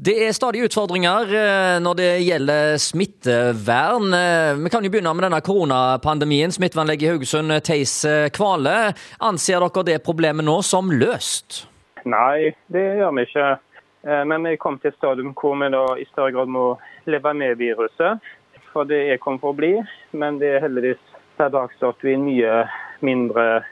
Det er stadig utfordringer eh, når det gjelder smittevern. Eh, vi kan jo begynne med denne koronapandemien. Smittevernlege i Haugesund, Theis eh, Kvale. Anser dere det problemet nå som løst? Nei, det gjør vi ikke. Men vi kom til et stadium hvor vi da i større grad må leve med viruset. For det er kommet for å bli, men det er heldigvis per dags dato i mye mindre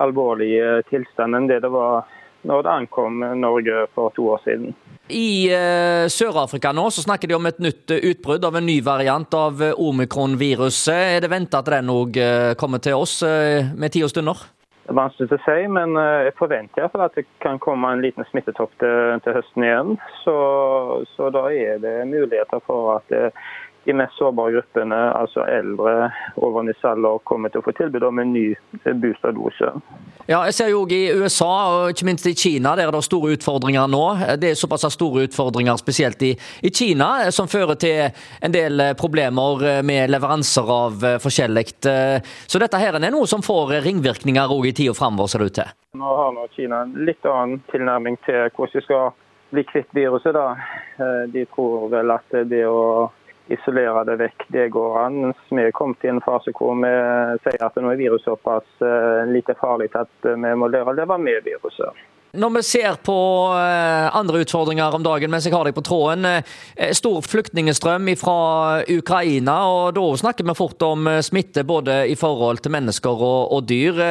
alvorlig tilstand enn det det var når det ankom Norge for to år siden. I uh, Sør-Afrika nå så snakker de om et nytt uh, utbrudd av en ny variant av uh, omikron-viruset. Er det venta at den òg kommer til oss med ti og stunder? Det er vanskelig å si, men jeg forventer iallfall at det kan komme en liten smittetopp til, til høsten igjen. Så, så, da er det muligheter for at de mest sårbare gruppene, altså eldre viss kommer til å få tilbud om en ny boosterdose. Ja, jeg ser jo i USA og ikke minst i Kina der er det store utfordringer nå. Det er såpass store utfordringer spesielt i, i Kina som fører til en del problemer med leveranser av forskjellig. Så dette her er noe som får ringvirkninger òg i tida framover, ser det ut til. Nå har nå Kina en litt annen tilnærming til hvordan de skal bli kvitt viruset. da. De tror vel at det å isolere det vekk, det går an. Vi er kommet i en fase hvor vi sier at nå er viruset såpass eh, lite farlig at vi må lære å leve med viruset. Når vi ser på eh, andre utfordringer om dagen mens jeg har deg på tråden. Eh, stor flyktningstrøm fra Ukraina, og da snakker vi fort om smitte både i forhold til mennesker og, og dyr.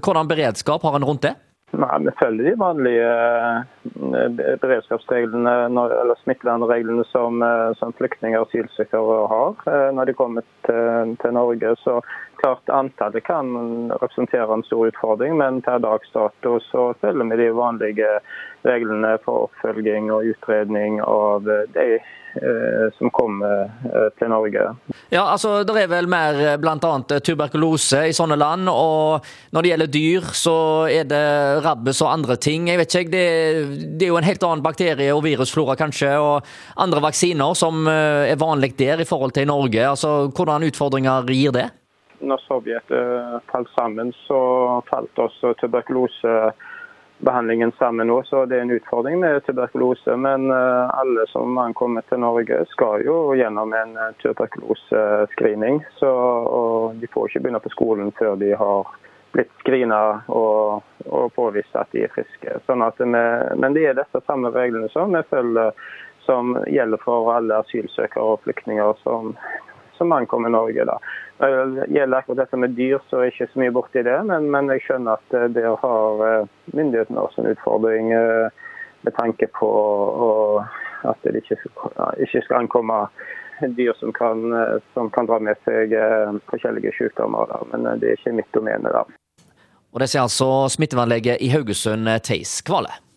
Hvordan beredskap har en rundt det? Nei, Vi følger de vanlige eh, beredskapsreglene eller smittevernreglene som, eh, som flyktninger og asylsøkere har eh, når de kommer til, til, Norge. Så klart Antallet kan representere en stor utfordring, men per dags dato så følger vi de vanlige reglene for oppfølging og utredning av de Eh, som kommer eh, til Norge. Ja, altså Det er vel mer eh, bl.a. tuberkulose i sånne land. Og når det gjelder dyr, så er det rabbes og andre ting. Jeg vet ikke, det, det, er jo en helt annen bakterie- og virusflora kanskje, og andre vaksiner som er vanlig der i forhold til i Norge. Altså, Hvordan utfordringer gir det? Når Sovjet falt sammen, så falt også tuberkulosebehandlingen sammen nå, så det er en utfordring med tuberkulose. Men eh, alle som ankommer til Norge skal jo gjennom en eh, tuberkulosescreening. Og de får ikke begynne på skolen før de har blitt screena og, og, påvist at de er friske. Sånn vi, men det er disse samme reglene som vi følger som gjelder for alle asylsøkere og flyktninger som, som ankommer Norge. da. Når det gjelder akkurat dette med dyr, så er jeg ikke så mye borti det. Men, men jeg skjønner at eh, der har eh, myndighetene også en utfordring eh, med tanke på at det ikke, ikke skal ankomme dyr som kan, som kan, dra med seg forskjellige sykdommer. Da. Men det er ikke mitt domene. da. Og Det sier altså smittevernlege i Haugesund, Theis Kvale.